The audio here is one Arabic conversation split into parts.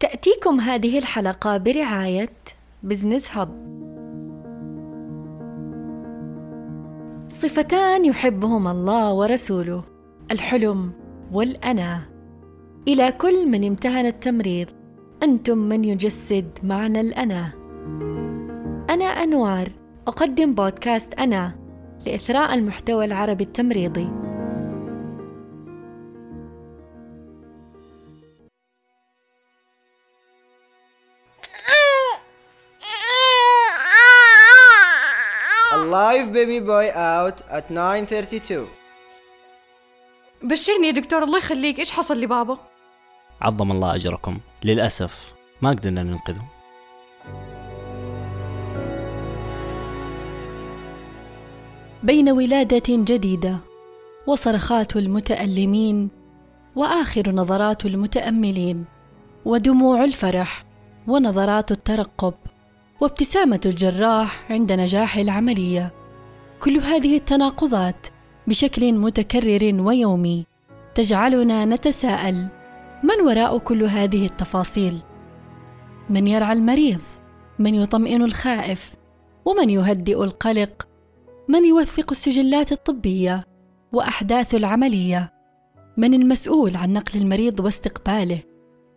تأتيكم هذه الحلقة برعاية بزنس هب صفتان يحبهما الله ورسوله الحلم والأنا إلى كل من امتهن التمريض أنتم من يجسد معنى الأنا أنا أنوار أقدم بودكاست أنا لإثراء المحتوى العربي التمريضي. Baby boy out at 9:32. بشرني يا دكتور الله يخليك. إيش حصل لبابا عظم الله أجركم. للأسف ما قدرنا ننقذه. بين ولادة جديدة وصرخات المتألمين وآخر نظرات المتأملين ودموع الفرح ونظرات الترقب وابتسامة الجراح عند نجاح العملية. كل هذه التناقضات بشكل متكرر ويومي تجعلنا نتساءل من وراء كل هذه التفاصيل؟ من يرعى المريض؟ من يطمئن الخائف؟ ومن يهدئ القلق؟ من يوثق السجلات الطبية وأحداث العملية؟ من المسؤول عن نقل المريض واستقباله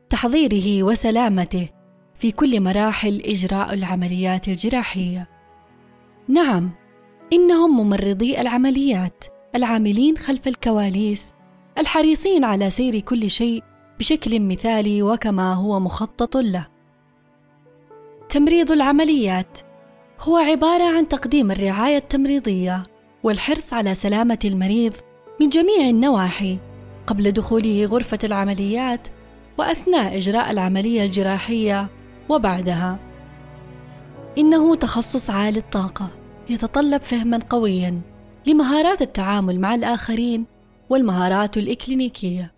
تحضيره وسلامته في كل مراحل إجراء العمليات الجراحية؟ نعم إنهم ممرضي العمليات العاملين خلف الكواليس الحريصين على سير كل شيء بشكل مثالي وكما هو مخطط له. تمريض العمليات هو عبارة عن تقديم الرعاية التمريضية والحرص على سلامة المريض من جميع النواحي قبل دخوله غرفة العمليات وأثناء إجراء العملية الجراحية وبعدها. إنه تخصص عالي الطاقة. يتطلب فهما قويا لمهارات التعامل مع الآخرين والمهارات الإكلينيكية.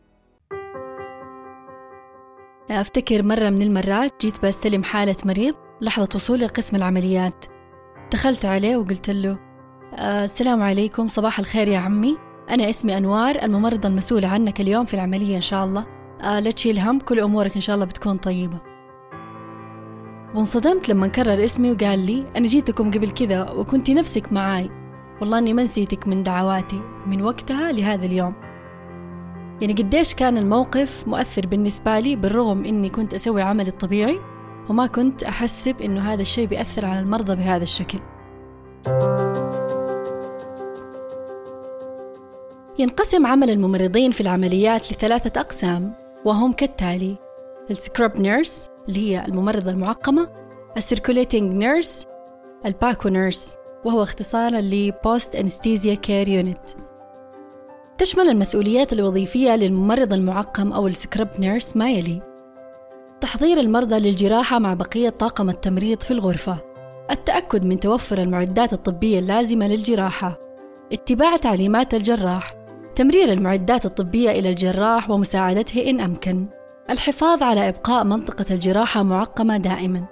أفتكر مرة من المرات جيت بستلم حالة مريض لحظة وصولي لقسم العمليات. دخلت عليه وقلت له آه السلام عليكم صباح الخير يا عمي. أنا اسمي أنوار الممرضة المسؤولة عنك اليوم في العملية إن شاء الله. آه لا تشيل هم كل أمورك إن شاء الله بتكون طيبة. وانصدمت لما كرر اسمي وقال لي أنا جيتكم قبل كذا وكنت نفسك معاي. والله أني ما نسيتك من دعواتي من وقتها لهذا اليوم. يعني قديش كان الموقف مؤثر بالنسبة لي بالرغم إني كنت أسوي عملي الطبيعي وما كنت أحسب إنه هذا الشيء بيأثر على المرضى بهذا الشكل. ينقسم عمل الممرضين في العمليات لثلاثة أقسام وهم كالتالي ال scrub nurse اللي هي الممرضة المعقمة ال circulating nurse ال PACU nurse وهو اختصارا ل post anesthesia care unit تشمل المسؤوليات الوظيفية للممرض المعقم أو ال scrub nurse ما يلي. تحضير المرضى للجراحة مع بقية طاقم التمريض في الغرفة. التأكد من توفر المعدات الطبية اللازمة للجراحة. اتباع تعليمات الجراح. تمرير المعدات الطبية إلى الجراح ومساعدته إن أمكن. الحفاظ على إبقاء منطقة الجراحة معقمة دائما.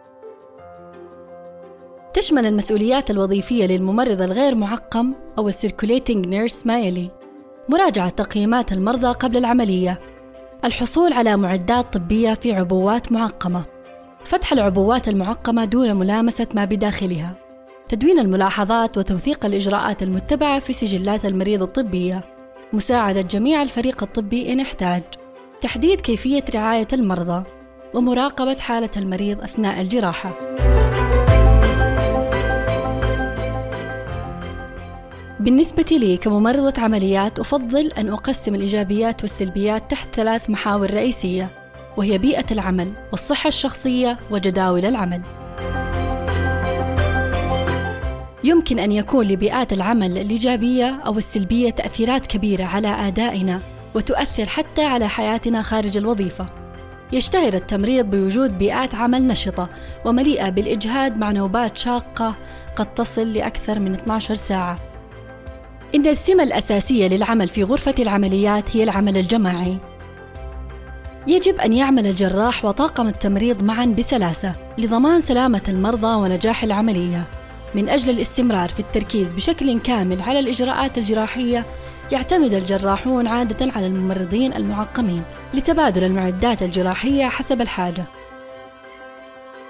تشمل المسؤوليات الوظيفية للممرض الغير معقم أو ال circulating nurse ما يلي. مراجعة تقييمات المرضى قبل العملية. الحصول على معدات طبية في عبوات معقمة. فتح العبوات المعقمة دون ملامسة ما بداخلها. تدوين الملاحظات وتوثيق الإجراءات المتبعة في سجلات المريض الطبية. مساعدة جميع الفريق الطبي إن احتاج. تحديد كيفية رعاية المرضى ومراقبة حالة المريض أثناء الجراحة بالنسبة لي كممرضة عمليات أفضل أن أقسم الإيجابيات والسلبيات تحت ثلاث محاور رئيسية وهي بيئة العمل والصحة الشخصية وجداول العمل. يمكن أن يكون لبيئات العمل الإيجابية أو السلبية تأثيرات كبيرة على أدائنا وتؤثر حتى على حياتنا خارج الوظيفة. يشتهر التمريض بوجود بيئات عمل نشطة ومليئة بالإجهاد مع نوبات شاقة قد تصل لأكثر من 12 ساعة إن السمة الأساسية للعمل في غرفة العمليات هي العمل الجماعي. يجب أن يعمل الجراح وطاقم التمريض معا بسلاسة لضمان سلامة المرضى ونجاح العملية. من أجل الاستمرار في التركيز بشكل كامل على الإجراءات الجراحية، يعتمد الجراحون عادة على الممرضين المعقمين لتبادل المعدات الجراحية حسب الحاجة.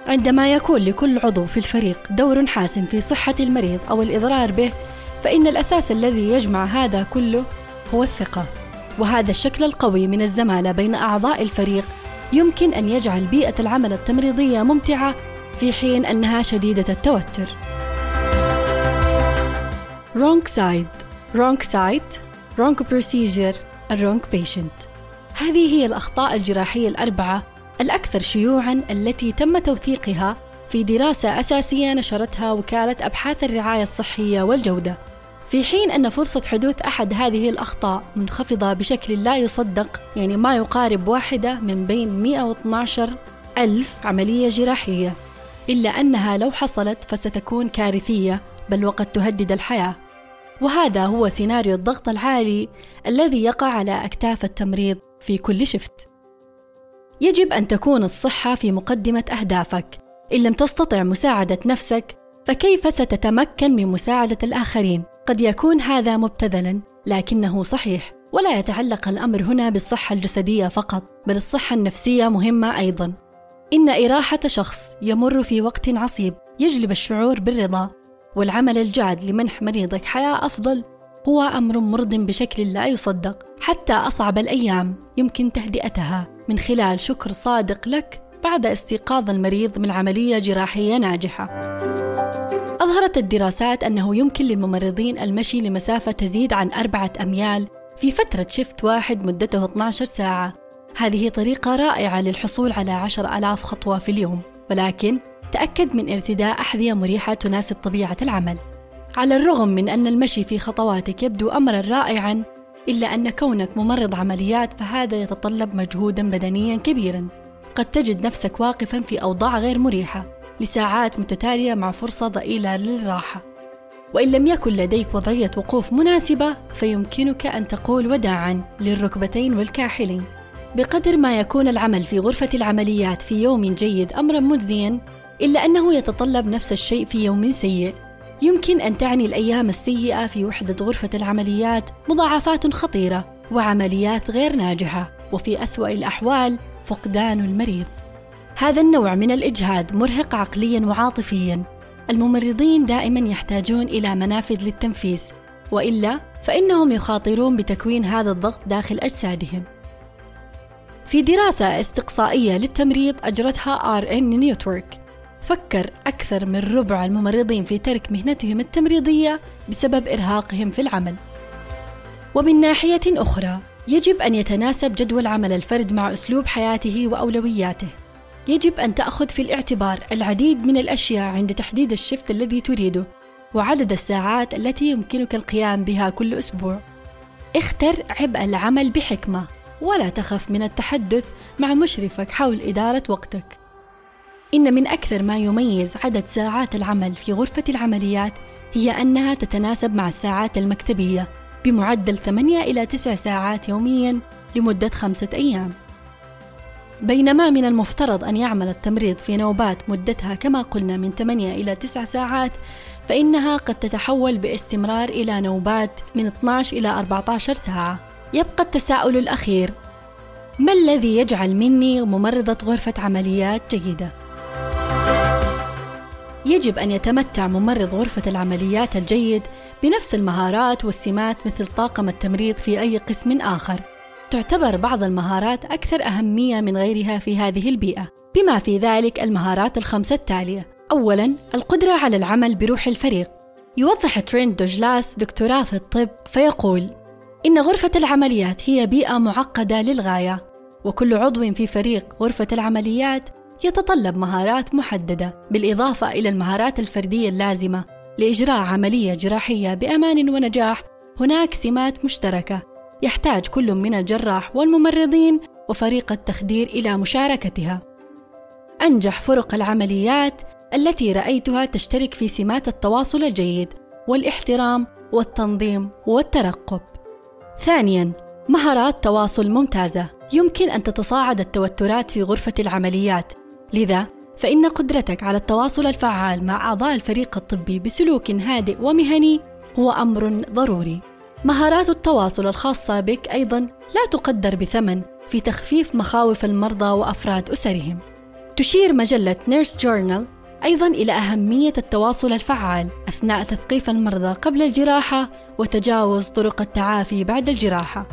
عندما يكون لكل عضو في الفريق دور حاسم في صحة المريض أو الإضرار به فإن الأساس الذي يجمع هذا كله هو الثقة وهذا الشكل القوي من الزمالة بين أعضاء الفريق يمكن أن يجعل بيئة العمل التمريضية ممتعة في حين أنها شديدة التوتر. wrong side wrong site wrong procedure wrong patient هذه هي الأخطاء الجراحية الأربعة الأكثر شيوعاً التي تم توثيقها في دراسة أساسية نشرتها وكالة أبحاث الرعاية الصحية والجودة. في حين أن فرصة حدوث أحد هذه الأخطاء منخفضة بشكل لا يصدق يعني ما يقارب واحدة من بين 112 ألف عملية جراحية. إلا أنها لو حصلت فستكون كارثية بل وقد تهدد الحياة. وهذا هو سيناريو الضغط العالي الذي يقع على أكتاف التمريض في كل شفت. يجب أن تكون الصحة في مقدمة أهدافك. إن لم تستطع مساعدة نفسك فكيف ستتمكن من مساعدة الآخرين؟ قد يكون هذا مبتذلا لكنه صحيح ولا يتعلق الأمر هنا بالصحة الجسدية فقط بل الصحة النفسية مهمة أيضا. إن إراحة شخص يمر في وقت عصيب يجلب الشعور بالرضا. والعمل الجاد لمنح مريضك حياة أفضل هو أمر مرض بشكل لا يصدق حتى أصعب الأيام يمكن تهدئتها من خلال شكر صادق لك بعد استيقاظ المريض من عملية جراحية ناجحة. أظهرت الدراسات أنه يمكن للممرضين المشي لمسافة تزيد عن أربعة أميال في فترة شفت واحد مدته 12 ساعة. هذه طريقة رائعة للحصول على 10 ألاف خطوة في اليوم، ولكن تأكد من ارتداء أحذية مريحة تناسب طبيعة العمل. على الرغم من أن المشي في خطواتك يبدو أمرا رائعا إلا أن كونك ممرض عمليات فهذا يتطلب مجهودا بدنيا كبيرا. قد تجد نفسك واقفا في أوضاع غير مريحة لساعات متتالية مع فرصة ضئيلة للراحة. وإن لم يكن لديك وضعية وقوف مناسبة فيمكنك أن تقول وداعا للركبتين والكاحلين. بقدر ما يكون العمل في غرفة العمليات في يوم جيد أمرا مجزيا إلا أنه يتطلب نفس الشيء في يوم سيء. يمكن أن تعني الأيام السيئة في وحدة غرفة العمليات مضاعفات خطيرة وعمليات غير ناجحة وفي أسوأ الأحوال فقدان المريض. هذا النوع من الإجهاد مرهق عقليا وعاطفيا. الممرضين دائما يحتاجون إلى منافذ للتنفيس وإلا فإنهم يخاطرون بتكوين هذا الضغط داخل أجسادهم. في دراسة استقصائية للتمريض أجرتها RN Network فكر أكثر من ربع الممرضين في ترك مهنتهم التمريضية بسبب إرهاقهم في العمل. ومن ناحية أخرى، يجب أن يتناسب جدول عمل الفرد مع أسلوب حياته وأولوياته. يجب أن تأخذ في الاعتبار العديد من الأشياء عند تحديد الشفت الذي تريده، وعدد الساعات التي يمكنك القيام بها كل أسبوع. اختر عبء العمل بحكمة، ولا تخف من التحدث مع مشرفك حول إدارة وقتك. إن من أكثر ما يميز عدد ساعات العمل في غرفة العمليات هي أنها تتناسب مع الساعات المكتبية بمعدل 8 إلى 9 ساعات يومياً لمدة خمسة أيام. بينما من المفترض أن يعمل التمريض في نوبات مدتها كما قلنا من 8 إلى 9 ساعات فإنها قد تتحول باستمرار إلى نوبات من 12 إلى 14 ساعة. يبقى التساؤل الأخير: ما الذي يجعل مني ممرضة غرفة عمليات جيدة؟ يجب أن يتمتع ممرض غرفة العمليات الجيد بنفس المهارات والسمات مثل طاقم التمريض في أي قسم آخر. تعتبر بعض المهارات أكثر أهمية من غيرها في هذه البيئة، بما في ذلك المهارات الخمسة التالية. أولاً القدرة على العمل بروح الفريق. يوضح تريند دوجلاس دكتوراه في الطب فيقول: إن غرفة العمليات هي بيئة معقدة للغاية، وكل عضو في فريق غرفة العمليات يتطلب مهارات محددة بالإضافة إلى المهارات الفردية اللازمة لإجراء عملية جراحية بأمان ونجاح هناك سمات مشتركة يحتاج كل من الجراح والممرضين وفريق التخدير إلى مشاركتها. أنجح فرق العمليات التي رأيتها تشترك في سمات التواصل الجيد والإحترام والتنظيم والترقب. ثانياً، مهارات تواصل ممتازة يمكن أن تتصاعد التوترات في غرفة العمليات لذا فإن قدرتك على التواصل الفعال مع أعضاء الفريق الطبي بسلوك هادئ ومهني هو أمر ضروري. مهارات التواصل الخاصة بك أيضا لا تقدر بثمن في تخفيف مخاوف المرضى وأفراد أسرهم. تشير مجلة نيرس جورنال أيضا إلى أهمية التواصل الفعال أثناء تثقيف المرضى قبل الجراحة وتجاوز طرق التعافي بعد الجراحة.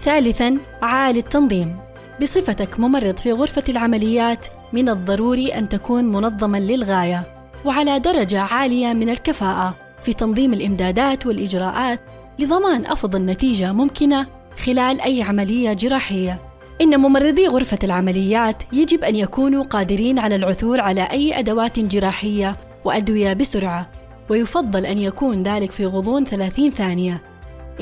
ثالثا عالي التنظيم بصفتك ممرض في غرفة العمليات من الضروري أن تكون منظما للغاية وعلى درجة عالية من الكفاءة في تنظيم الإمدادات والإجراءات لضمان أفضل نتيجة ممكنة خلال أي عملية جراحية. إن ممرضي غرفة العمليات يجب أن يكونوا قادرين على العثور على أي أدوات جراحية وأدوية بسرعة، ويفضل أن يكون ذلك في غضون 30 ثانية.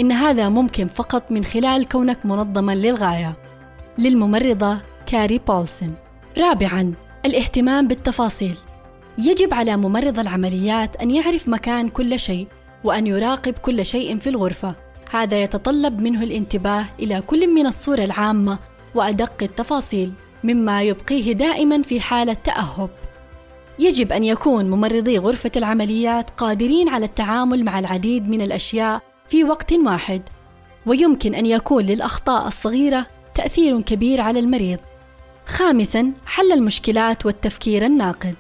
إن هذا ممكن فقط من خلال كونك منظما للغاية. للممرضة كاري بولسن. رابعاً الاهتمام بالتفاصيل. يجب على ممرض العمليات أن يعرف مكان كل شيء وأن يراقب كل شيء في الغرفة. هذا يتطلب منه الانتباه إلى كل من الصورة العامة وأدق التفاصيل، مما يبقيه دائماً في حالة تأهب. يجب أن يكون ممرضي غرفة العمليات قادرين على التعامل مع العديد من الأشياء في وقت واحد، ويمكن أن يكون للأخطاء الصغيرة تأثير كبير على المريض. خامساً حل المشكلات والتفكير الناقد.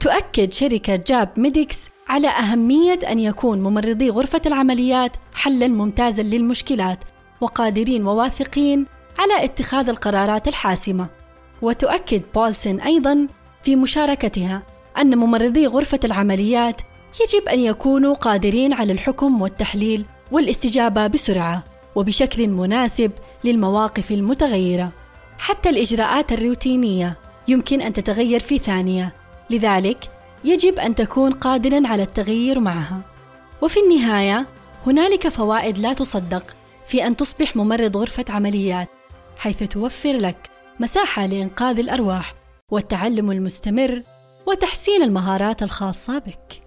تؤكد شركة جاب ميديكس على أهمية أن يكون ممرضي غرفة العمليات حلاً ممتازاً للمشكلات وقادرين وواثقين على اتخاذ القرارات الحاسمة. وتؤكد بولسن أيضاً في مشاركتها أن ممرضي غرفة العمليات يجب أن يكونوا قادرين على الحكم والتحليل والاستجابة بسرعة وبشكل مناسب للمواقف المتغيرة. حتى الإجراءات الروتينية يمكن أن تتغير في ثانية، لذلك يجب أن تكون قادرا على التغيير معها. وفي النهاية هنالك فوائد لا تصدق في أن تصبح ممرض غرفة عمليات، حيث توفر لك مساحة لإنقاذ الأرواح والتعلم المستمر وتحسين المهارات الخاصة بك.